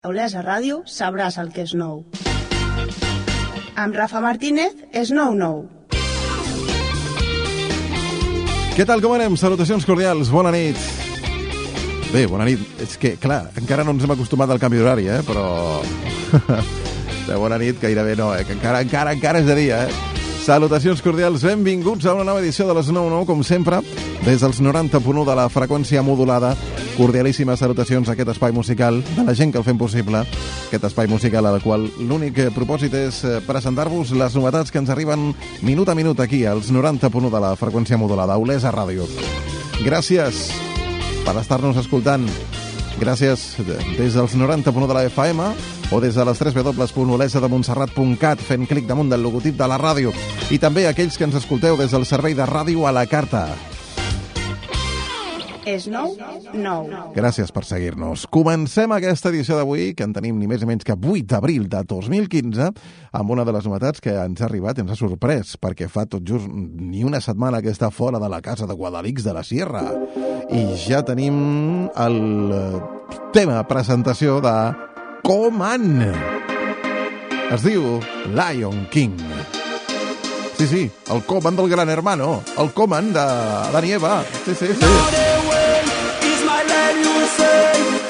Olesa Ràdio sabràs el que és nou. Amb Rafa Martínez és nou nou. Què tal, com anem? Salutacions cordials, bona nit. Bé, bona nit. És que, clar, encara no ens hem acostumat al canvi d'horari, eh? Però... de bona nit gairebé no, eh? Que encara, encara, encara és de dia, eh? Salutacions cordials, benvinguts a una nova edició de les 9-9, com sempre, des dels 90.1 de la freqüència modulada. Cordialíssimes salutacions a aquest espai musical, de la gent que el fem possible, aquest espai musical al qual l'únic propòsit és eh, presentar-vos les novetats que ens arriben minut a minut aquí, als 90.1 de la freqüència modulada, Olesa Ràdio. Gràcies per estar-nos escoltant. Gràcies des dels 90.1 de la FM o des de les 3 www.olesademontserrat.cat fent clic damunt del logotip de la ràdio i també aquells que ens escolteu des del servei de ràdio a la carta. És nou nou. Gràcies per seguir-nos. Comencem aquesta edició d'avui, que en tenim ni més ni menys que 8 d'abril de 2015, amb una de les novetats que ens ha arribat i ens ha sorprès, perquè fa tot just ni una setmana que està fora de la casa de Guadalix de la Sierra. I ja tenim el tema presentació de Coman. Es diu Lion King. Sí, sí, el Coman del Gran Hermano, el Coman de Dani Eva. Sí, sí, sí. sei.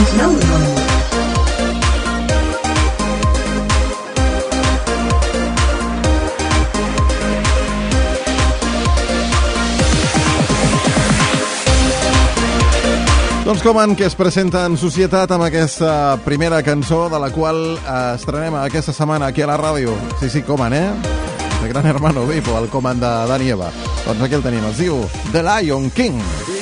És nou nou. Doncs Coman, que es presenta en societat amb aquesta primera cançó de la qual eh, estrenem aquesta setmana aquí a la ràdio. Sí, sí, Coman, eh? El gran hermano Vipo, el Coman de Dani Eva. Doncs aquí el tenim, es diu The Lion King. You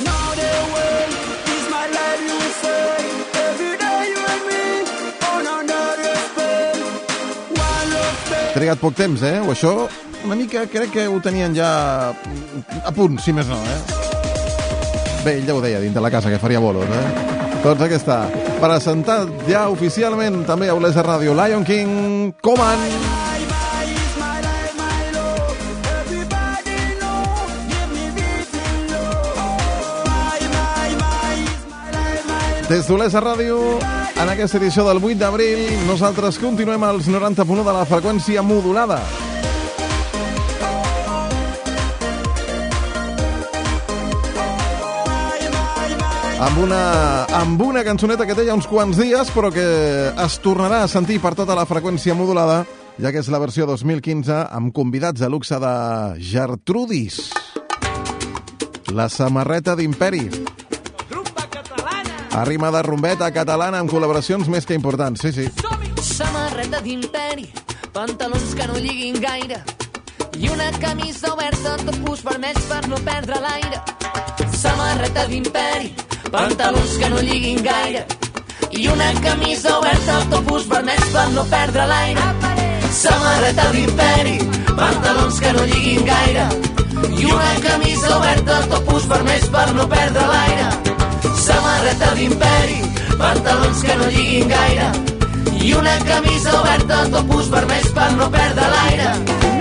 Trigat poc temps, eh? O això, una mica, crec que ho tenien ja a punt, si més no, eh? Bé, ell ja ho deia, dintre la casa, que faria bolos, eh? Doncs aquí està, presentat ja oficialment també a Olesa Ràdio, Lion King, Coman. Love. Des d'Olesa Ràdio, en aquesta edició del 8 d'abril, nosaltres continuem als 90.1 de la freqüència modulada. amb una, amb una cançoneta que té ja uns quants dies, però que es tornarà a sentir per tota la freqüència modulada, ja que és la versió 2015 amb convidats a luxe de Gertrudis. La samarreta d'Imperi. Catalana. Arrima de rumbeta catalana amb col·laboracions més que importants, sí, sí. Samarreta d'imperi, pantalons que no lliguin gaire i una camisa oberta, topus vermells per no perdre l'aire. Samarreta d'imperi, pantalons que no lliguin gaire i una camisa oberta, topus vermells per no perdre l'aire. Samarreta d'imperi, pantalons que no lliguin gaire i una camisa oberta, topus vermells per no perdre l'aire. Samarreta d'imperi, pantalons que no lliguin gaire i una camisa oberta, topus vermells per no perdre l'aire.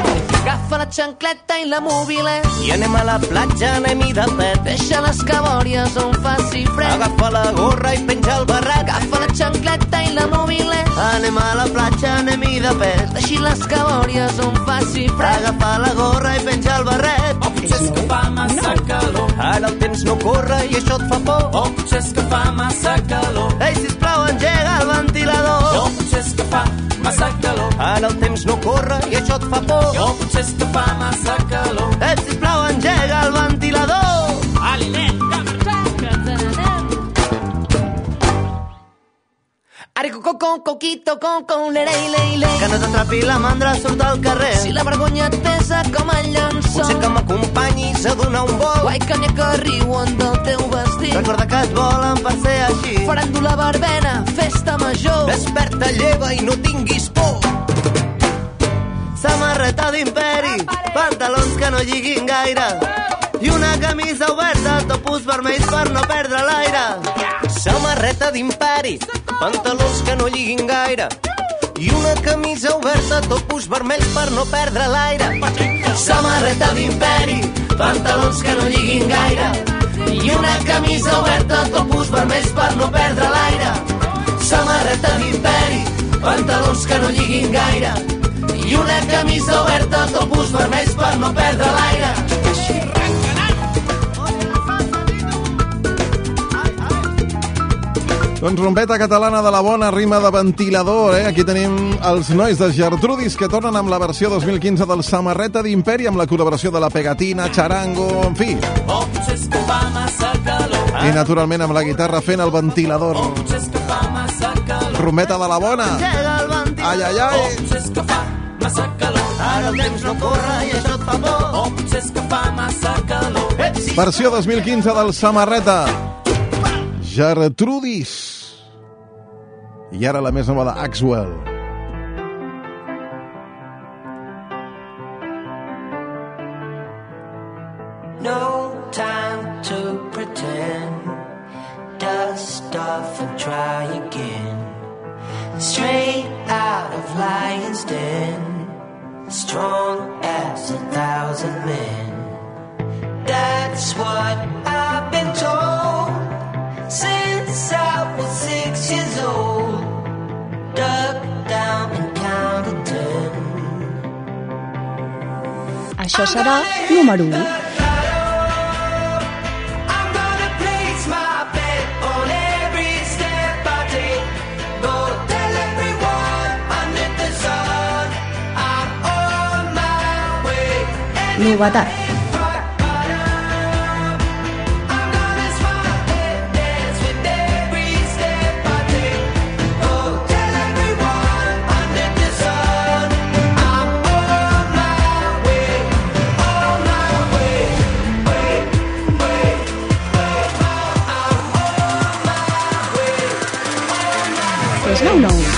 Agafa la xancleta i la mòbile, I anem a la platja, anem-hi de pet. deixa les cabòries on faci fred. Agafa la gorra i penja el barret. Agafa la xancleta i la mòbile, Anem a la platja, anem-hi de pet. deixi les cabòries on faci fred. Agafa la gorra i penja el barret. O potser és que fa massa calor. Ara el temps no corre i això et fa por. O potser és que fa massa calor. Ei, sisplau, engega el ventilador. O potser és que fa massa calor. Ara el temps no corre i això et fa por. O potser és que fa massa calor. Ei, sisplau, engega el ventilador. Ali, nen, Ari, co, co, co, coquito, co, co, lere, le, le. Que no t'atrapi la mandra, surt al carrer. Si la vergonya et pesa com el llençol, Potser que m'acompanyis a donar un vol. guai que n'hi ha que riuen del teu vestit. Recorda que et volen per ser així. Faràndula verbena, festa major. Desperta, lleva i no tinguis por. Samarreta d'imperi, pantalons que no lliguin gaire i una camisa oberta, topus vermells per no perdre l'aire. Samarreta d'imperi, pantalons que no lliguin gaire i una camisa oberta, topus vermells per no perdre l'aire. Samarreta d'imperi, pantalons que no lliguin gaire i una camisa oberta, topus vermells per no perdre l'aire. Samarreta d'imperi, pantalons que no lliguin gaire i una camisa oberta, topus vermells per no perdre l'aire. Doncs rompeta catalana de la bona rima de ventilador, eh? Aquí tenim els nois de Gertrudis que tornen amb la versió 2015 del Samarreta d'Imperi amb la col·laboració de la Pegatina, Charango, en fi. I naturalment amb la guitarra fent el ventilador. Rompeta de la bona. Ai, ai, ai. Massa calor. Ara el temps no corre i això et fa por. O potser és que fa massa calor. Versió 2015 del Samarreta. Gertrudis. I ara la més nova d'Axwell. No time to pretend. Dust off and try again. Straight out of Lion's Den. Strong as a thousand men. That's what Això serà número 1. I'm Não, não.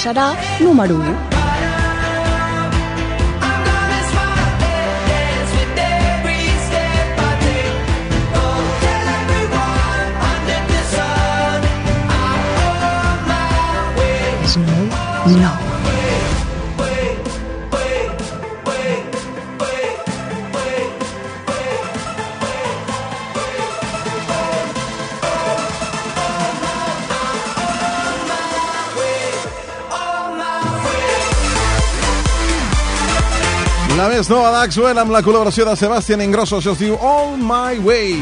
não número 1. Més nova d'Axwell amb la col·laboració de Sebastián Ingrosso, això es diu All My Way.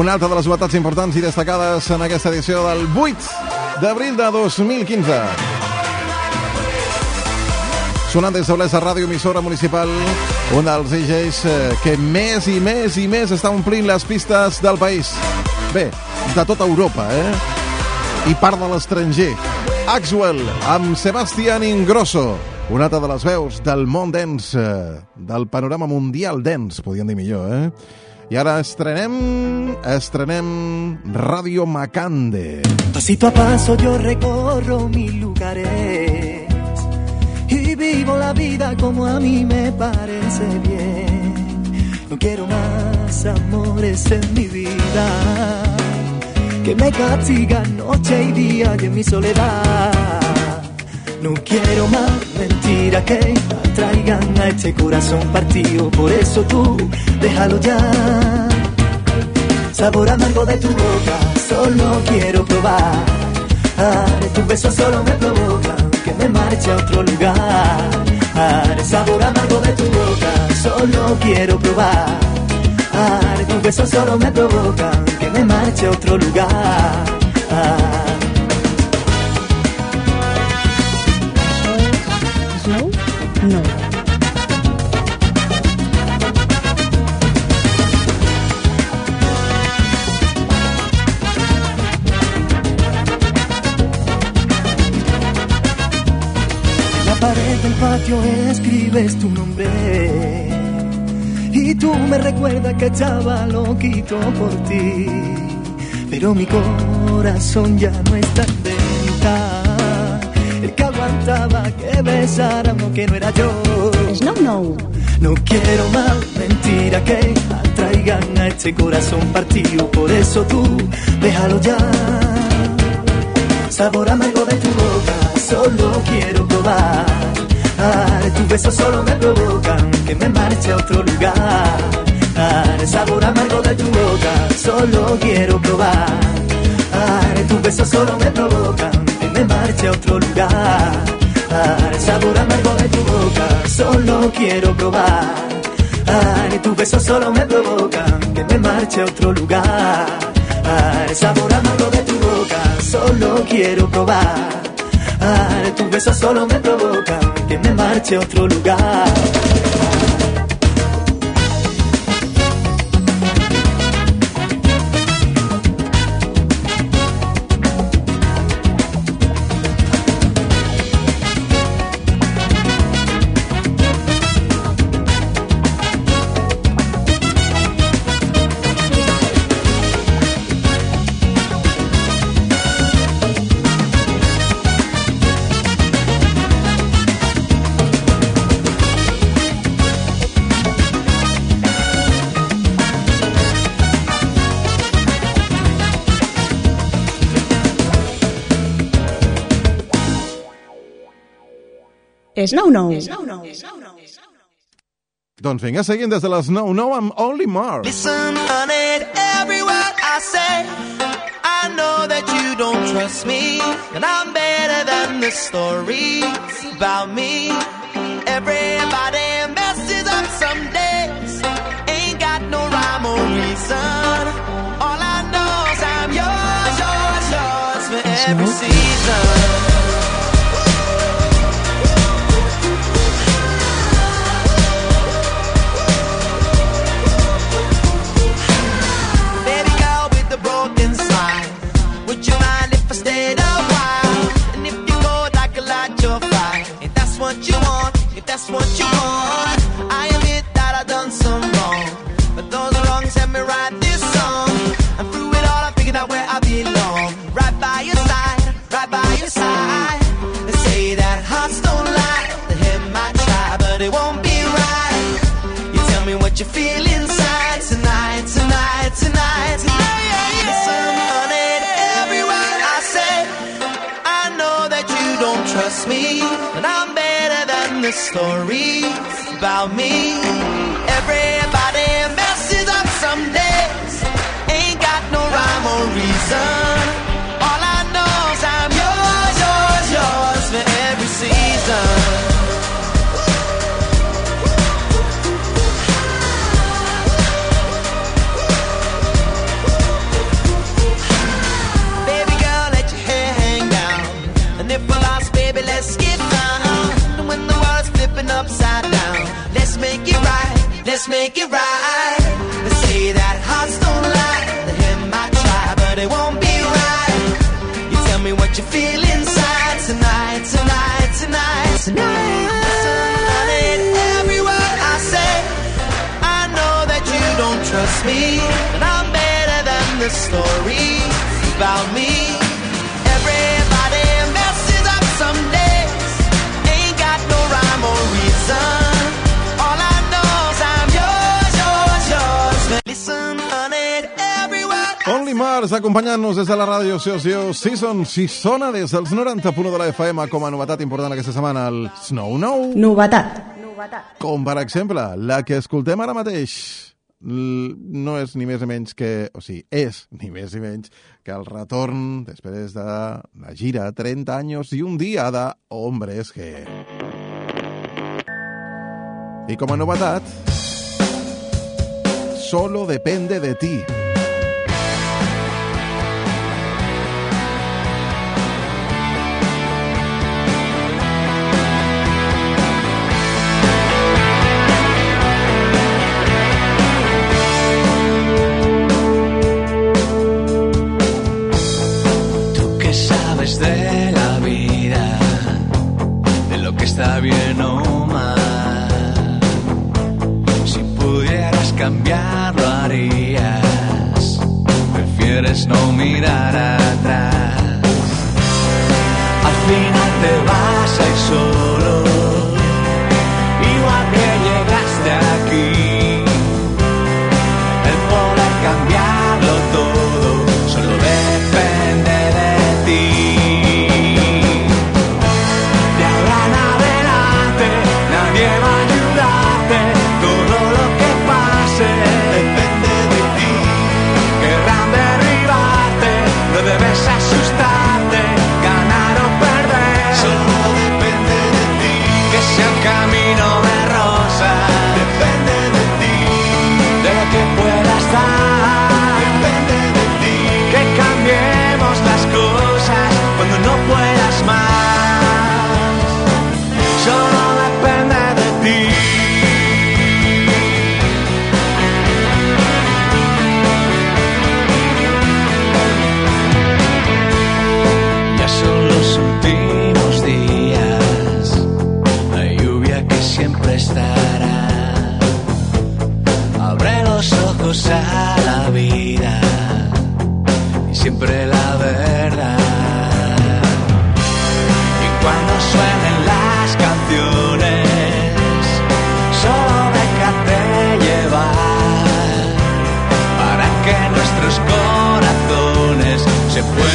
Una altra de les novetats importants i destacades en aquesta edició del 8 d'abril de 2015. Sonant des d'Olesa Ràdio Emissora Municipal, un dels DJs eh, que més i més i més està omplint les pistes del país. Bé, de tota Europa, eh? I part de l'estranger. Axwell, amb Sebastián Ingrosso, una altra de les veus del món dens, eh, del panorama mundial dens, podríem dir millor, eh? I ara estrenem, estrenem Ràdio Macande. Pasito a paso yo recorro mil lugares y vivo la vida como a mí me parece bien. No quiero más amores en mi vida que me castigan noche y día y en mi soledad. No quiero más mentiras que atraigan a este corazón partido. Por eso tú, déjalo ya. Sabor amargo de tu boca, solo quiero probar. Tus besos solo me provocan que me marche a otro lugar. Sabor amargo de tu boca, solo quiero probar. Tus besos solo me provocan que me marche a otro lugar. En la pared del patio escribes tu nombre y tú me recuerdas que estaba loquito por ti, pero mi corazón ya no está. El que besara uno que no era yo. És nou, nou. No quiero más mentiras que atraigan a este corazón partido. Por eso tú, déjalo ya. Sabor amargo de tu boca, solo quiero probar. De tus besos solo me provocan que me marche a otro lugar. El sabor amargo de tu boca, solo quiero probar. De tus besos solo me provocan me marche a otro lugar. El sabor amargo de tu boca, solo quiero probar. De tus besos solo me provocan que me marche a otro lugar. El sabor amargo de tu boca, solo quiero probar. De tus besos solo me provocan que me marche a otro lugar. És nou, nou. Doncs vinga, seguim des de les 9, 9 amb Only Mars. Listen, honey, to every word I say. I know that you don't trust me, and I'm better than the stories about me. Everybody messes up some days, ain't got no rhyme or reason. All I know is I'm yours, yours, yours for every season. But I'm better than the stories about me. Everybody messes up some days, ain't got no rhyme or reason. Make it right. They say that hearts don't lie. The him might try, but it won't be right. You tell me what you feel inside tonight, tonight, tonight, tonight. Honey, to every word I say. I know that you don't trust me, but I'm better than the stories about me. Mars acompanyant-nos des de la ràdio Ocio Season, si sona des dels 90.1 de la FM com a novetat important aquesta setmana, el Snow Nou, Novetat. com per exemple la que escoltem ara mateix. No és ni més ni menys que... O sigui, és ni més ni menys que el retorn després de la gira 30 anys i un dia de Hombres G. I com a novetat, Solo depende de ti. La verdad. Y cuando suenen las canciones, solo déjate llevar para que nuestros corazones se puedan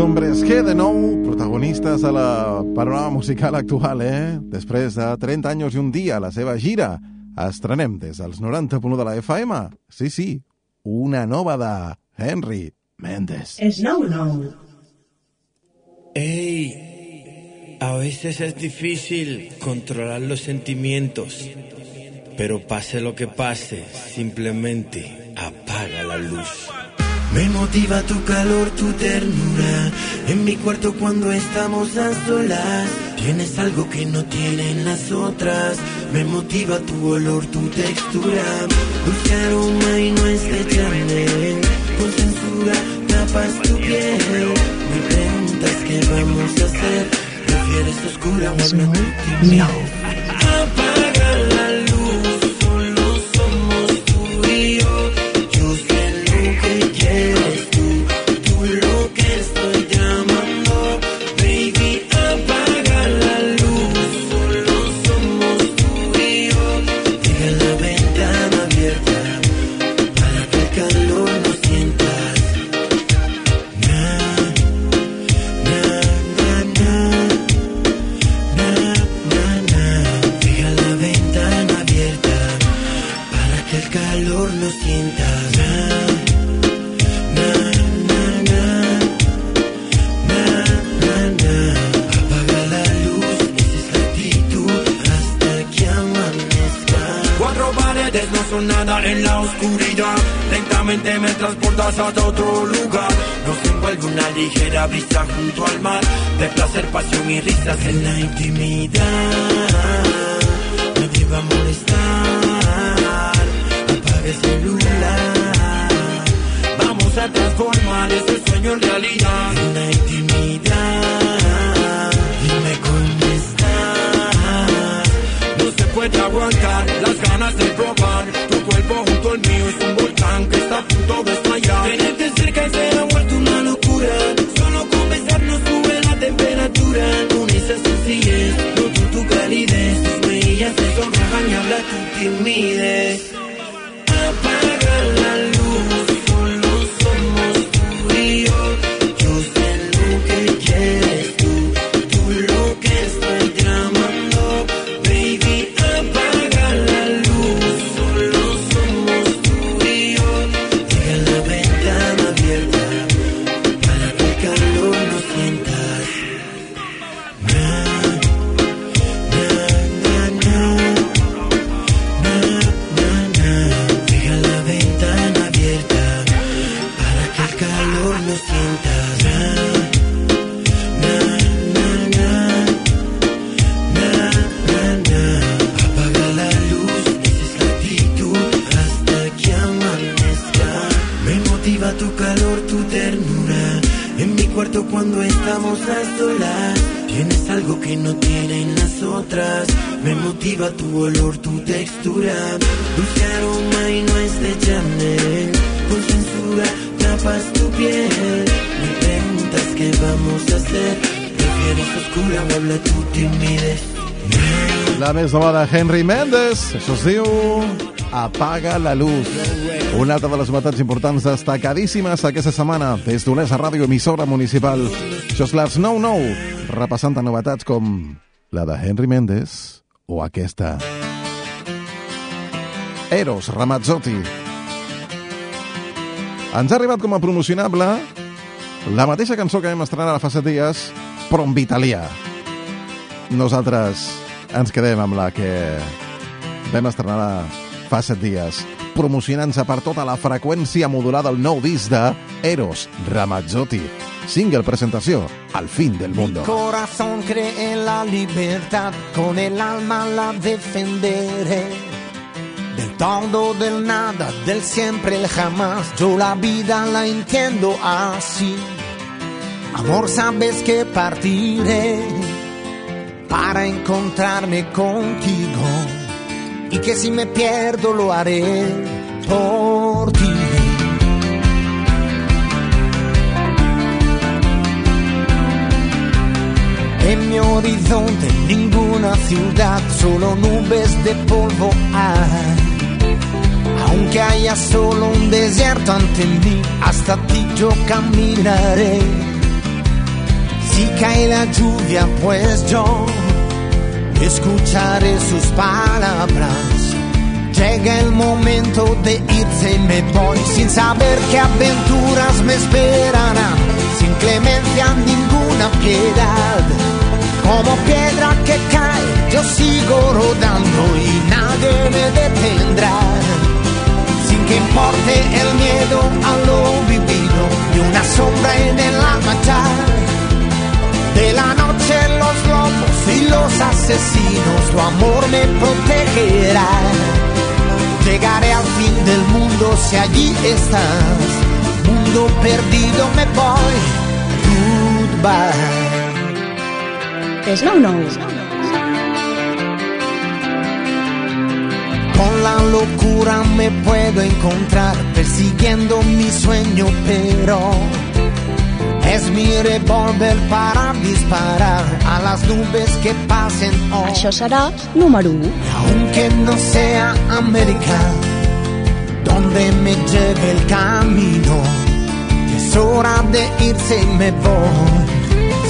hombres G de nou, protagonistes a la panorama musical actual, eh? Després de 30 anys i un dia, la seva gira, estrenem des dels 90.1 de la FM. Sí, sí, una nova de Henry Méndez. Snow Nou. Ey, a veces es difícil controlar los sentimientos, pero pase lo que pase, simplemente apaga la luz. Me motiva tu calor, tu ternura. En mi cuarto cuando estamos a solas. Tienes algo que no tienen las otras. Me motiva tu olor, tu textura. Dulce aroma y no es de Chanel. Con censura tapas tu piel. Me preguntas qué vamos a hacer. ¿Prefieres oscura o calor no sientas. Na, na, na, na. Na. Apaga la luz, esa es la actitud hasta que amanezca. Cuatro paredes no son nada en la oscuridad. Lentamente me transportas hasta otro lugar. Nos envuelve una ligera brisa junto al mar. De placer, pasión y risas en la intimidad. Nadie va a molestar. El celular. Vamos a transformar ese sueño en realidad. En la intimidad. Dime cómo estás. No se puede aguantar las ganas de probar. Tu cuerpo junto al mío es un volcán que está a punto de estallar. Tenerte cerca se ha vuelto una locura. Solo con besarnos sube la temperatura. Con esa sencillez, noto tu calidez. Tus mejillas se sonrojan y habla tu timidez. Cuando estamos a solas. Tienes algo que no tienen las otras. Me motiva tu olor, tu textura. Dulce aroma y no es de Chanel. Con censura tapas tu piel. Me preguntas qué vamos a hacer. ¿Prefieres oscura o habla tu timidez? La més nova Henry Méndez. Això es diu Apaga la luz. Una altra de les novetats importants destacadíssimes aquesta setmana des d'Olesa Ràdio, emissora municipal. Això és l'Ars 99, repassant tant novetats com la de Henry Méndez o aquesta. Eros Ramazzotti. Ens ha arribat com a promocionable la mateixa cançó que vam estrenar a fa set dies, però en italià. Nosaltres ens quedem amb la que vam estrenar fa set dies, promocionant-se per tota la freqüència modulada del nou disc de Eros Ramazzotti. Single presentació, Al fin del mundo. corazón cree en la libertad, con el alma la defenderé. Del todo, del nada, del siempre, el jamás, yo la vida la entiendo así. Amor, sabes que partiré para encontrarme contigo y que si me pierdo lo haré por ti. En mi horizonte ninguna ciudad, solo nubes de polvo hay. Aunque haya solo un desierto ante mí, hasta ti yo caminaré. cae la lluvia, pues yo escucharé sus palabras. Llega el momento de irse y me voy sin saber qué aventuras me esperarán, sin clemencia ninguna piedad. Como piedra que cae, yo sigo rodando y nadie me detendrá. Sin que importe el miedo a lo vivido y una sombra en el alma ya. De la noche y los asesinos, tu amor me protegerá. Llegaré al fin del mundo si allí estás. Mundo perdido me voy. Goodbye. Snow No. Con la locura me puedo encontrar persiguiendo mi sueño, pero es mi revólver para disparar a las nubes que pasen hoy. Això serà número 1. Aunque no sea América, donde me lleve el camino, es hora de irse y me voy.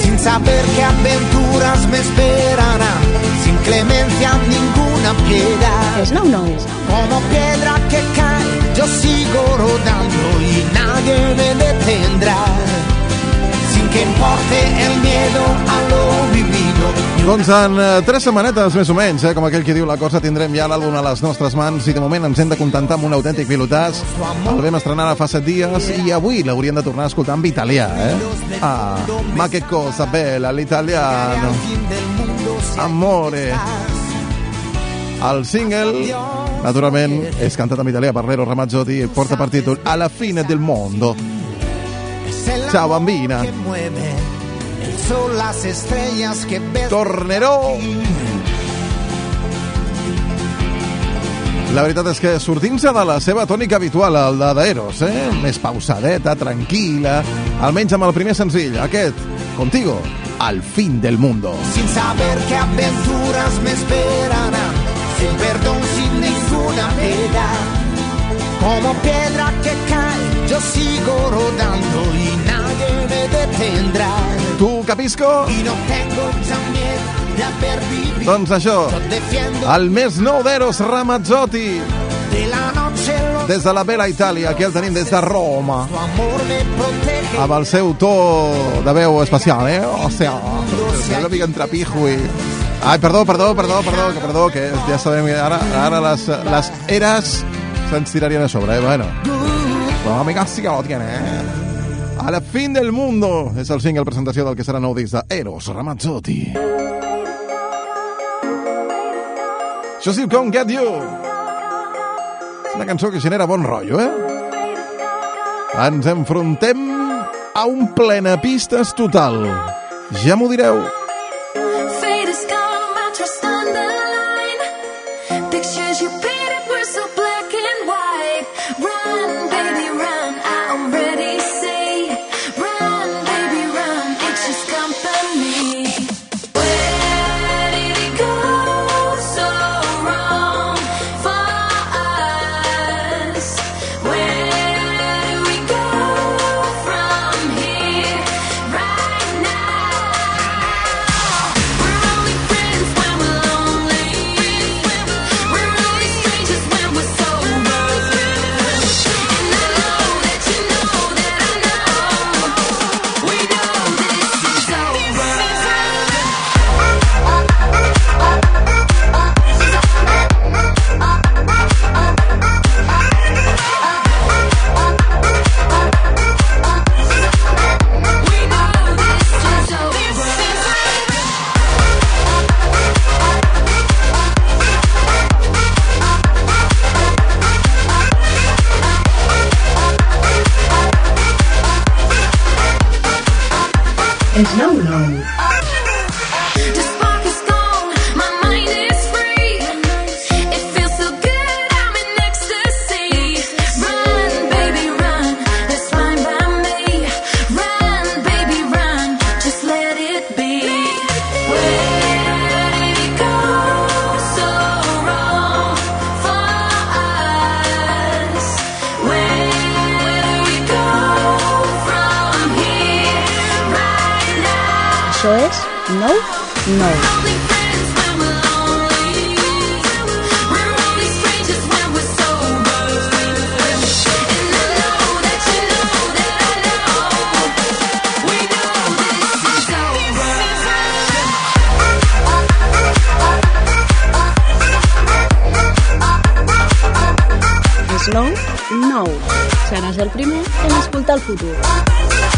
Sin saber qué aventuras me esperarán, sin clemencia ninguna piedad. Snow No. Como piedra que cae, yo sigo rodando y nadie me detendrá. Importe el miedo a lo vivido. Doncs en eh, tres setmanetes, més o menys, eh, com aquell que diu la cosa, tindrem ja l'àlbum a les nostres mans i de moment ens hem de contentar amb un autèntic pilotàs. El vam estrenar ara fa set dies i avui l'hauríem de tornar a escoltar en italià, eh? Ah, ma che cosa bella, l'italiano. Amore. El single, naturalment, és cantat en italià per Lero Ramazzotti i porta per títol A la fine del mondo. Amor bambina. Que mueve el sol, las estrellas que ves. Tornerò! La veritat és que sortint-se de la seva tònica habitual, el de d'Eros, eh? més pausadeta, tranquil·la, almenys amb el primer senzill, aquest, Contigo, al fin del mundo. Sin saber qué aventuras me esperarán. Sin perdón, sin ninguna piedad. Como piedra que cae, yo sigo rodando y nadie me detendrá. Tu, Capisco? Y no tengo. Doncs això, el més nou d'Eros Ramazzotti, de la noche los des de la Bella Itàlia, aquí el tenim des de Roma, amb el seu to de veu especial, eh? O sea, una mica entre pijo i... Ai, perdó, perdó, perdó, perdó, que perdó, que ja sabem que ara, ara les, les eres se'ns tirarien a sobre, eh? Bueno, però que lo tiene, eh? A la fin del mundo és el single presentació del que serà nou disc d'Eros Ramazzotti. Això sí, Come Get You. És una cançó que genera bon rotllo, eh? Ens enfrontem a un plenapistes total. Ja m'ho direu. Això és Nou Nou. Nou, nou. Seràs el primer en escoltar el futur.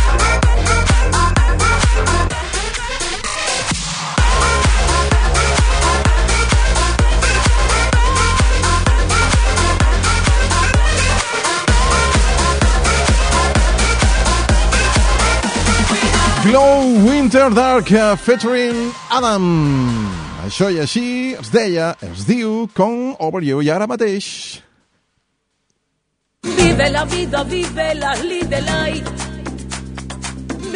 Glow Winter Dark uh, featuring Adam. Això i així es deia, es diu Com Over You i ara mateix. Vive la vida, vive la live the life.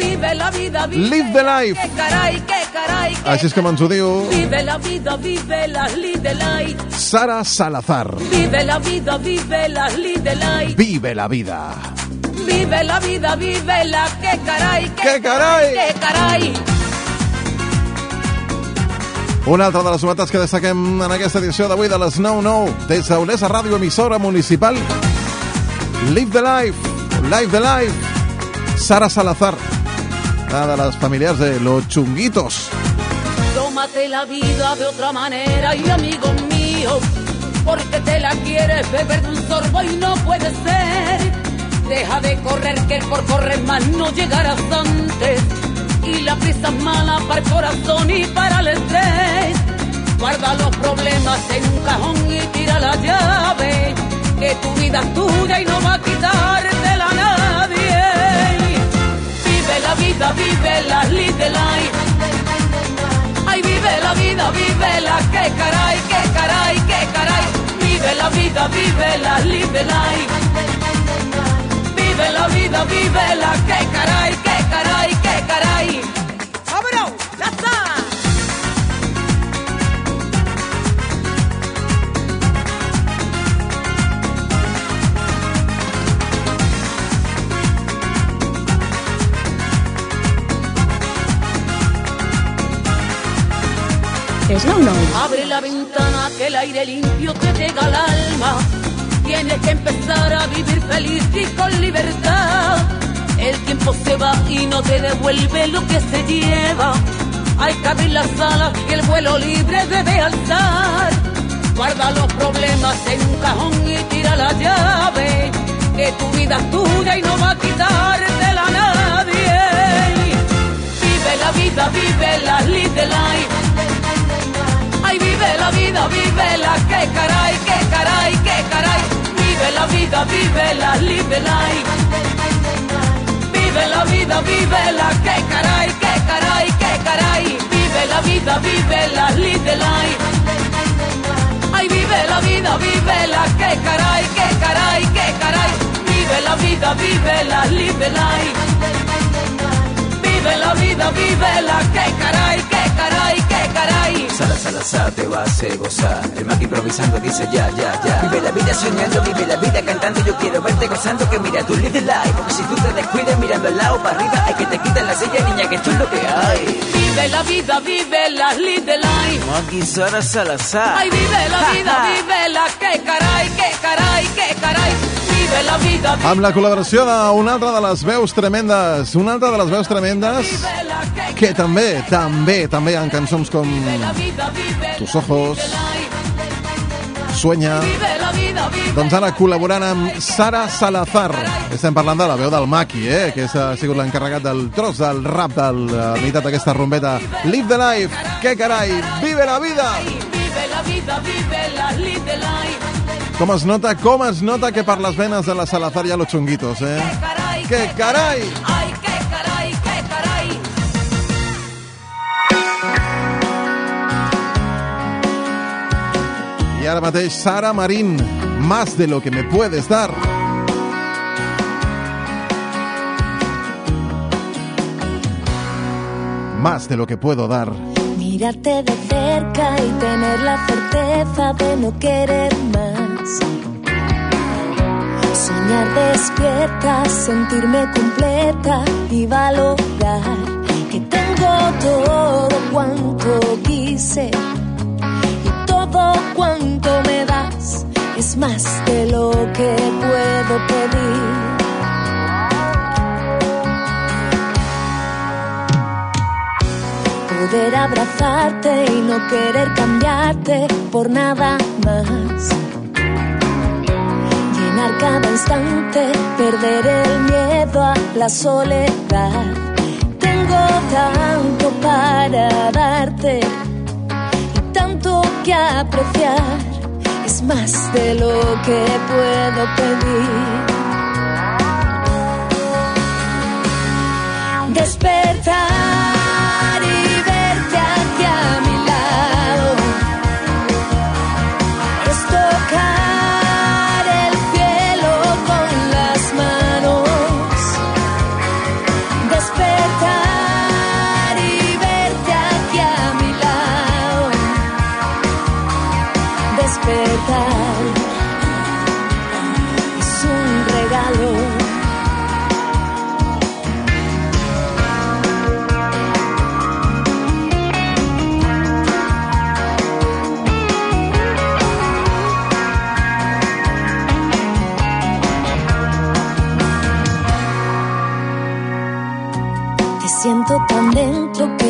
Vive la vida, vive Live the life. Que caray, que caray, que Així és com ens ho diu Vive la vida, vive la live the life. Sara Salazar. Vive la vida, vive la live the life. Vive la vida. Vive la vida, vive la que caray, que Que caray. que caray. Una altra de les novetats que destaquem en aquesta edició d'avui de les 9-9 des d'Olesa Ràdio, emissora municipal. Live the Life, Live the Life. Sara Salazar, una de las familiares de Los Chunguitos. Tómate la vida de otra manera y amigo mío, porque te la quieres beber de un sorbo y no puede ser. Deja de correr, que por correr más no llegarás antes. Y la prisa es mala para el corazón y para el estrés. Guarda los problemas en un cajón y tira la llave. Que tu vida es tuya y no va a quitártela nadie. Vive la vida, vive la live the life. Ay, vive la vida, vive la que caray, que caray, que caray. Vive la vida, vive la live the life. La vida, vive la que caray, que caray, que caray. ¡Vámonos! ¡Ya está! Nou nou. Abre la ventana que el aire limpio te llega al alma. Tienes que empezar a vivir feliz y con libertad. El tiempo se va y no te devuelve lo que se lleva. Hay que abrir las alas y el vuelo libre debe alzar. Guarda los problemas en un cajón y tira la llave. Que tu vida es tuya y no va a quitártela a nadie. Vive la vida, vive la live the life. Ay, vive la vida, vive la que caray, que caray, que caray. Vive la vida, vive la live life. Vive la vida, vive la que caray, que caray, que caray. Vive la vida, vive la live life. Ay, vive la vida, vive la que caray, que caray, que caray. Vive la vida, vive la live life. Vive la vida, vive la que caray, que caray, que caray. Sala, sala, sa, te va a hacer gozar. El Mac improvisando dice ya, ya, ya. Vive la vida soñando, vive la vida cantando. Yo quiero verte gozando, que mira, tú live the life. Porque si tú te descuidas mirando al lado para arriba, hay que te quitan la silla, niña, que esto es lo que hay. Vive la vida, vive la live the life. Maki Sara Salazar. Ay, vive la vida, vive la que caray, que caray, que caray. Vive la vida, vive Amb la col·laboració d'una altra de les veus tremendes, una altra de les veus tremendes que també, també, també ha cançons com Tus ojos, Sueña, doncs ara col·laborant amb Sara Salazar. Estem parlant de la veu del Maki, eh? que ha sigut l'encarregat del tros del rap de la meitat d'aquesta rombeta. Live the life, que carai, vive la vida! Vive la vida, vive la live the life. Com es nota, com es nota que per les venes de la Salazar hi ha los chunguitos, eh? Caray, Que carai! Ay, que caray, que caray. I ara mateix Sara Marín, más de lo que me puedes dar. Más de lo que puedo dar. Mirarte de cerca y tener la certeza de no querer más. Soñar despierta, sentirme completa y valorar que tengo todo cuanto quise y todo cuanto me das es más de lo que puedo pedir. poder abrazarte y no querer cambiarte por nada más. Cada instante, perder el miedo a la soledad. Tengo tanto para darte y tanto que apreciar. Es más de lo que puedo pedir.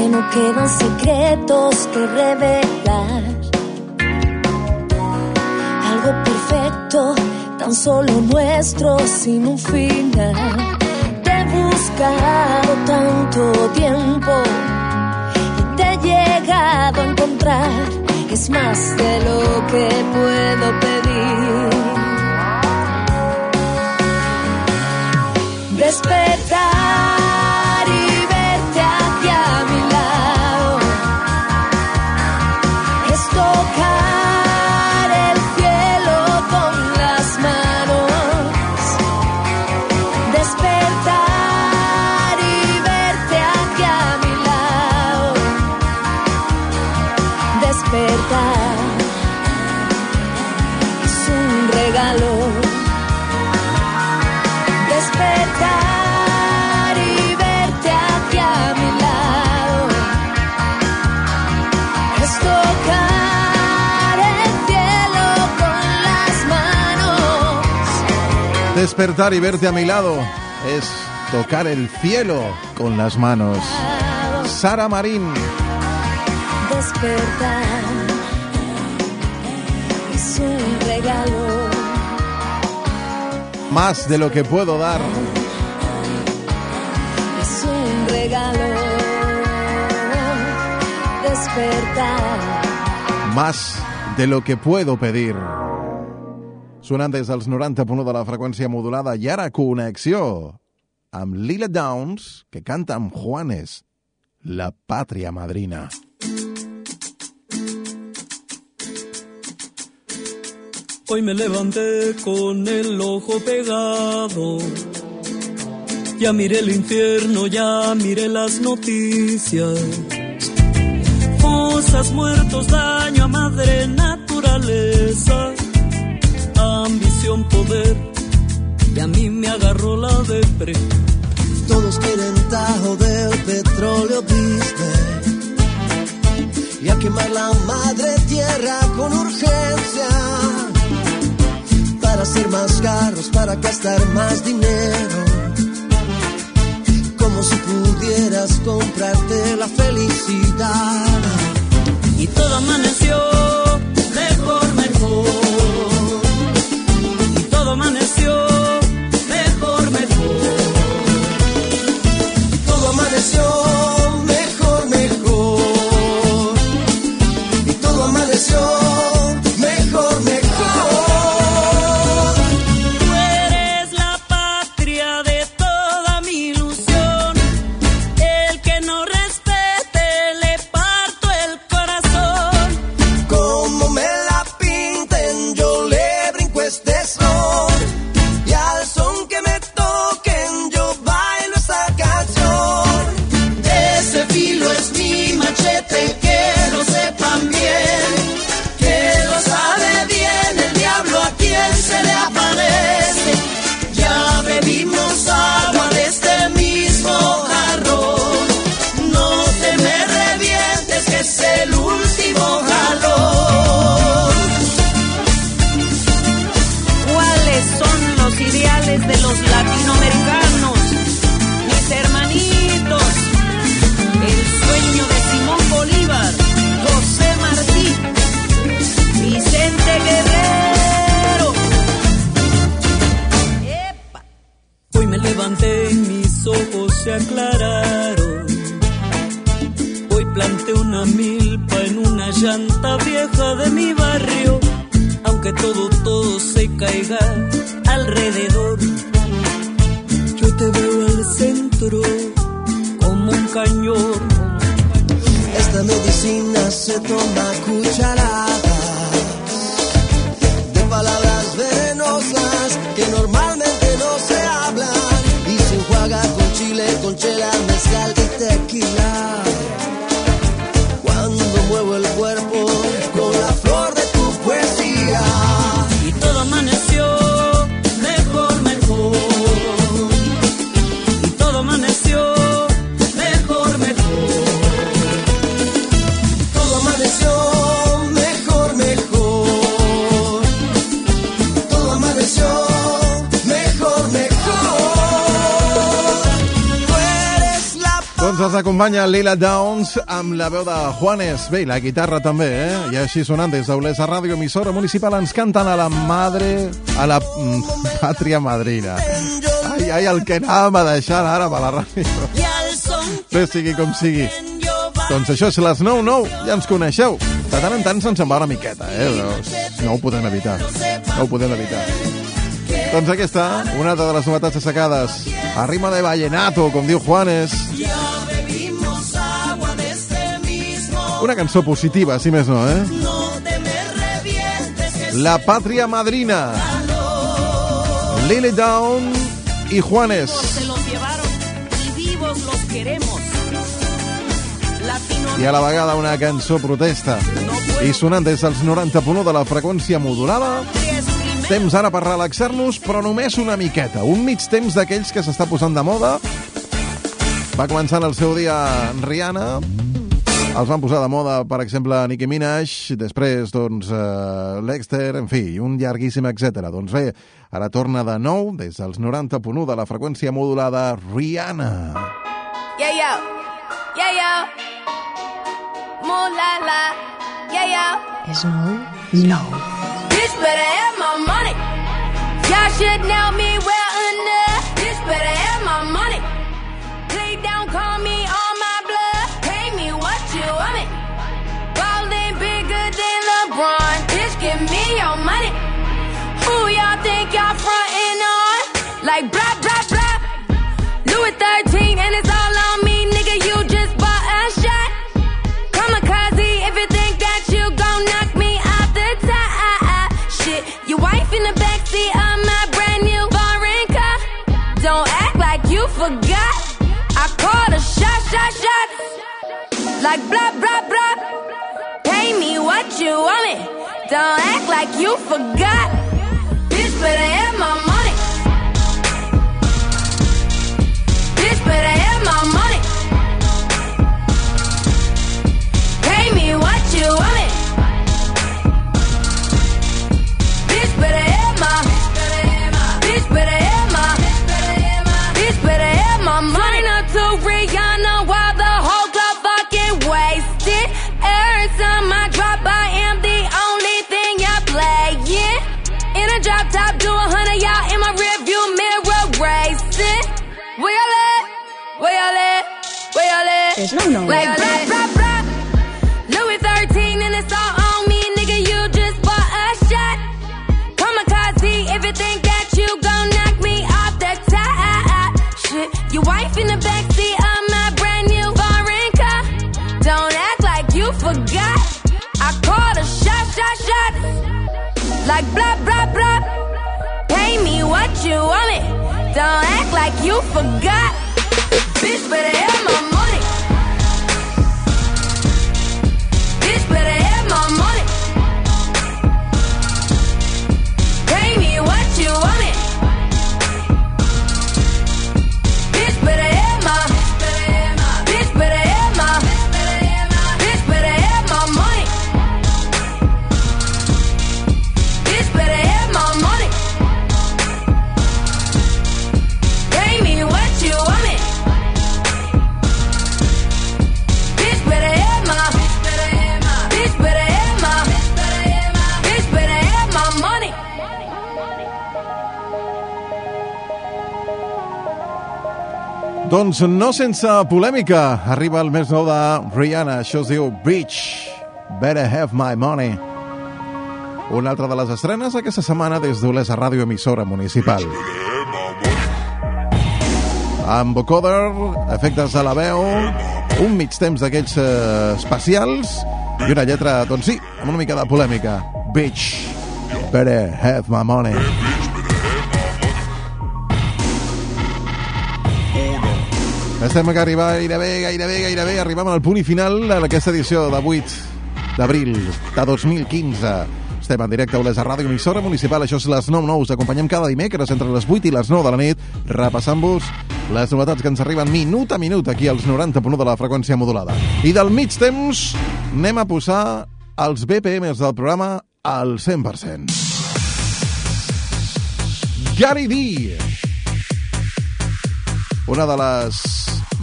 No quedan secretos que revelar. Algo perfecto, tan solo nuestro, sin un final. Despertar y verte a mi lado es tocar el cielo con las manos. Sara Marín. Despertar es un regalo. Más de lo que puedo dar. Es un regalo. Despertar. Más de lo que puedo pedir. Sonant des dels 90.1 de la freqüència modulada i ara connexió amb Lila Downs, que canta amb Juanes, la pàtria madrina. Hoy me levanté con el ojo pegado. Ya miré el infierno, ya miré las noticias. Fosas, muertos, daño a madre naturaleza. Ambición, poder. Y a mí me agarró la depre. Todos quieren tajo del petróleo business y a quemar la madre tierra con urgencia para hacer más carros, para gastar más dinero. Como si pudieras comprarte la felicidad. Y todo amaneció Lila Downs amb la veu de Juanes. Bé, la guitarra també, eh? I així sonant des d'Olesa Ràdio, emissora municipal, ens canten a la madre, a la mm, pàtria madrina. Ai, ai, el que anàvem a deixar ara per la ràdio. Bé, sigui com sigui. Doncs això és les 9-9, ja ens coneixeu. De tant en tant se'ns en va una miqueta, eh? Però no ho podem evitar. No ho podem evitar. Doncs aquesta, una altra de les novetats destacades. Arrima de Vallenato, com diu Juanes. Una cançó positiva, si més no, eh? La Pàtria Madrina. Lily Down i Juanes. Y I a la vegada una cançó protesta. I sonant des dels 90.1 de la freqüència modulada, temps ara per relaxar-nos, però només una miqueta. Un mig temps d'aquells que s'està posant de moda. Va començar en el seu dia Rihanna, els van posar de moda, per exemple, Nicki Minaj, després, doncs, eh, Lexter, en fi, un llarguíssim etc. Doncs bé, ara torna de nou, des dels 90.1 de la freqüència modulada, Rihanna. Yeah, yo. Yeah, yo. Mooh la la. Yeah, yo. És nou? No. Bitch better have my money. Y'all should know me well than Bitch, give me your money. Who y'all think y'all frontin' on? Like blah, blah, blah. Louis 13 and it's all on me, nigga. You just bought a shot. Kamikaze if you think that you gon' knock me out the top. Shit, your wife in the backseat of my brand new foreign car. Don't act like you forgot. I called a shot, shot, shot. Like blah, blah, blah. What you want me. Don't act like you forgot. Bitch better have my money. Bitch better have my money. Pay me what you want me. Bitch better have my. Bitch better have my. Bitch better have my money. Up to Rihanna És nou, nou. Like blah, blah, blah. Louis 13 and it's all on me, nigga. You just bought a shot. Kamikaze if you think that you gon' knock me off the top. Shit, your wife in the backseat of my brand new foreign car. Don't act like you forgot. I called a shot, shot, shot. Like blah, blah, blah. Pay me what you want me. Don't act like you forgot. Bitch better have Doncs no sense polèmica. Arriba el més nou de Rihanna. Això es diu Beach. Better Have My Money. Una altra de les estrenes aquesta setmana des d'Olesa Ràdio Emissora Municipal. Amb vocoder, efectes a la veu, un mig temps d'aquells eh, especials i una lletra, doncs sí, amb una mica de polèmica. Bitch, better have my money. Estem gairebé, gairebé, gairebé, gairebé, arribam al punt i final d'aquesta edició de 8 d'abril de 2015. Estem en directe a Olesa Ràdio, emissora municipal, això és les 9 9 Us acompanyem cada dimecres entre les 8 i les 9 de la nit, repassant-vos les novetats que ens arriben minut a minut aquí als 90.1 de la freqüència modulada. I del mig temps anem a posar els BPMs del programa al 100%. Gary D. Una de les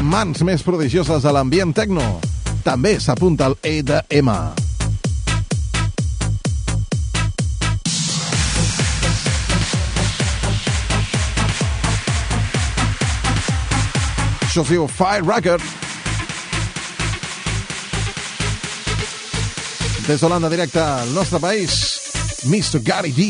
mans més prodigioses de l'ambient tecno. També s'apunta al EDM. Això es diu Fire Record. Des d'Holanda directe al nostre país, Mr. Gary D.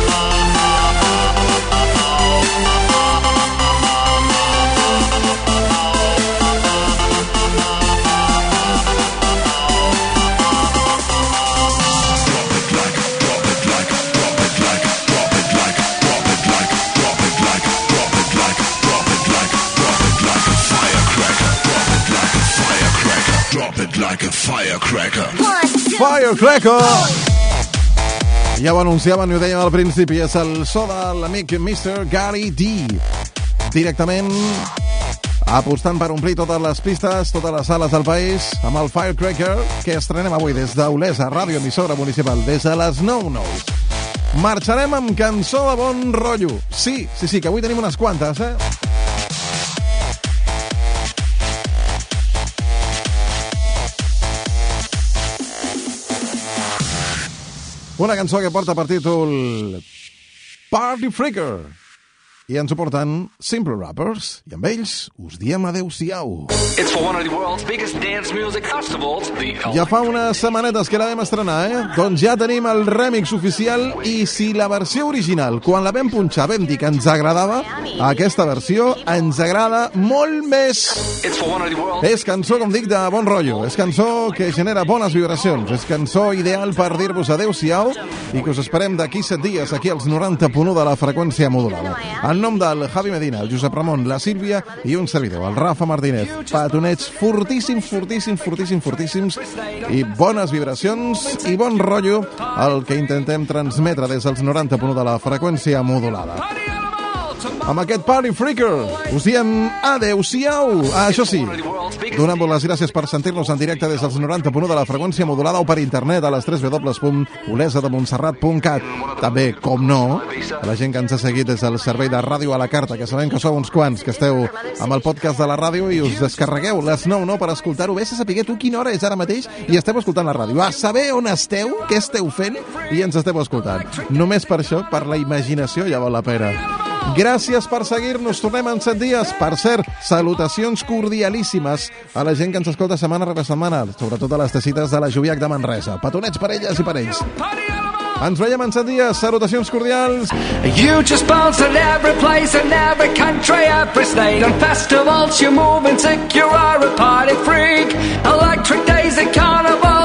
firecracker. Firecracker! Ja ho anunciaven i ho dèiem al principi, és el so de l'amic Mr. Gary D. Directament apostant per omplir totes les pistes, totes les sales del país, amb el Firecracker, que estrenem avui des d'Olesa, ràdio emissora municipal, des de les 9-9. Marxarem amb cançó de bon rotllo. Sí, sí, sí, que avui tenim unes quantes, eh? Una cançó que porta per títol Party Freaker. I ens ho porten Simple Rappers. I amb ells us diem adeu-siau. Ja fa unes setmanetes que la vam estrenar, eh? Doncs ja tenim el remix oficial i si la versió original, quan la vam punxar, vam dir que ens agradava, aquesta versió ens agrada molt més. És cançó, com dic, de bon rotllo. És cançó que genera bones vibracions. És cançó ideal per dir-vos adeu-siau i que us esperem d'aquí set dies aquí als 90.1 de la freqüència modulada. Nom del Javi Medina, el Josep Ramon, la Sílvia i un servidor, el Rafa Martínez. Petonets fortíssims, fortíssims, fortíssims, fortíssims i bones vibracions i bon rotllo el que intentem transmetre des dels 90.1 de la freqüència modulada. Amb aquest Party Freaker us diem adeu-siau. Ah, això sí, donant-vos les gràcies per sentir-nos en directe des dels 90.1 de la freqüència modulada o per internet a les www.olesademontserrat.cat. També, com no, a la gent que ens ha seguit des del servei de ràdio a la carta, que sabem que sou uns quants, que esteu amb el podcast de la ràdio i us descarregueu les 9 no per escoltar-ho. Vés a saber tu quina hora és ara mateix i esteu escoltant la ràdio. A saber on esteu, què esteu fent i ens esteu escoltant. Només per això, per la imaginació, ja val la pena. Gràcies per seguir-nos. Tornem en 7 dies. Per cert, salutacions cordialíssimes a la gent que ens escolta setmana rere setmana, sobretot a les tecites de la Joviac de Manresa. Petonets per elles i per ells. Ens veiem en 7 dies. Salutacions cordials. You just bounce in every place, in every country, every state. On festivals, you're moving sick, you are a party freak. Electric days at carnival,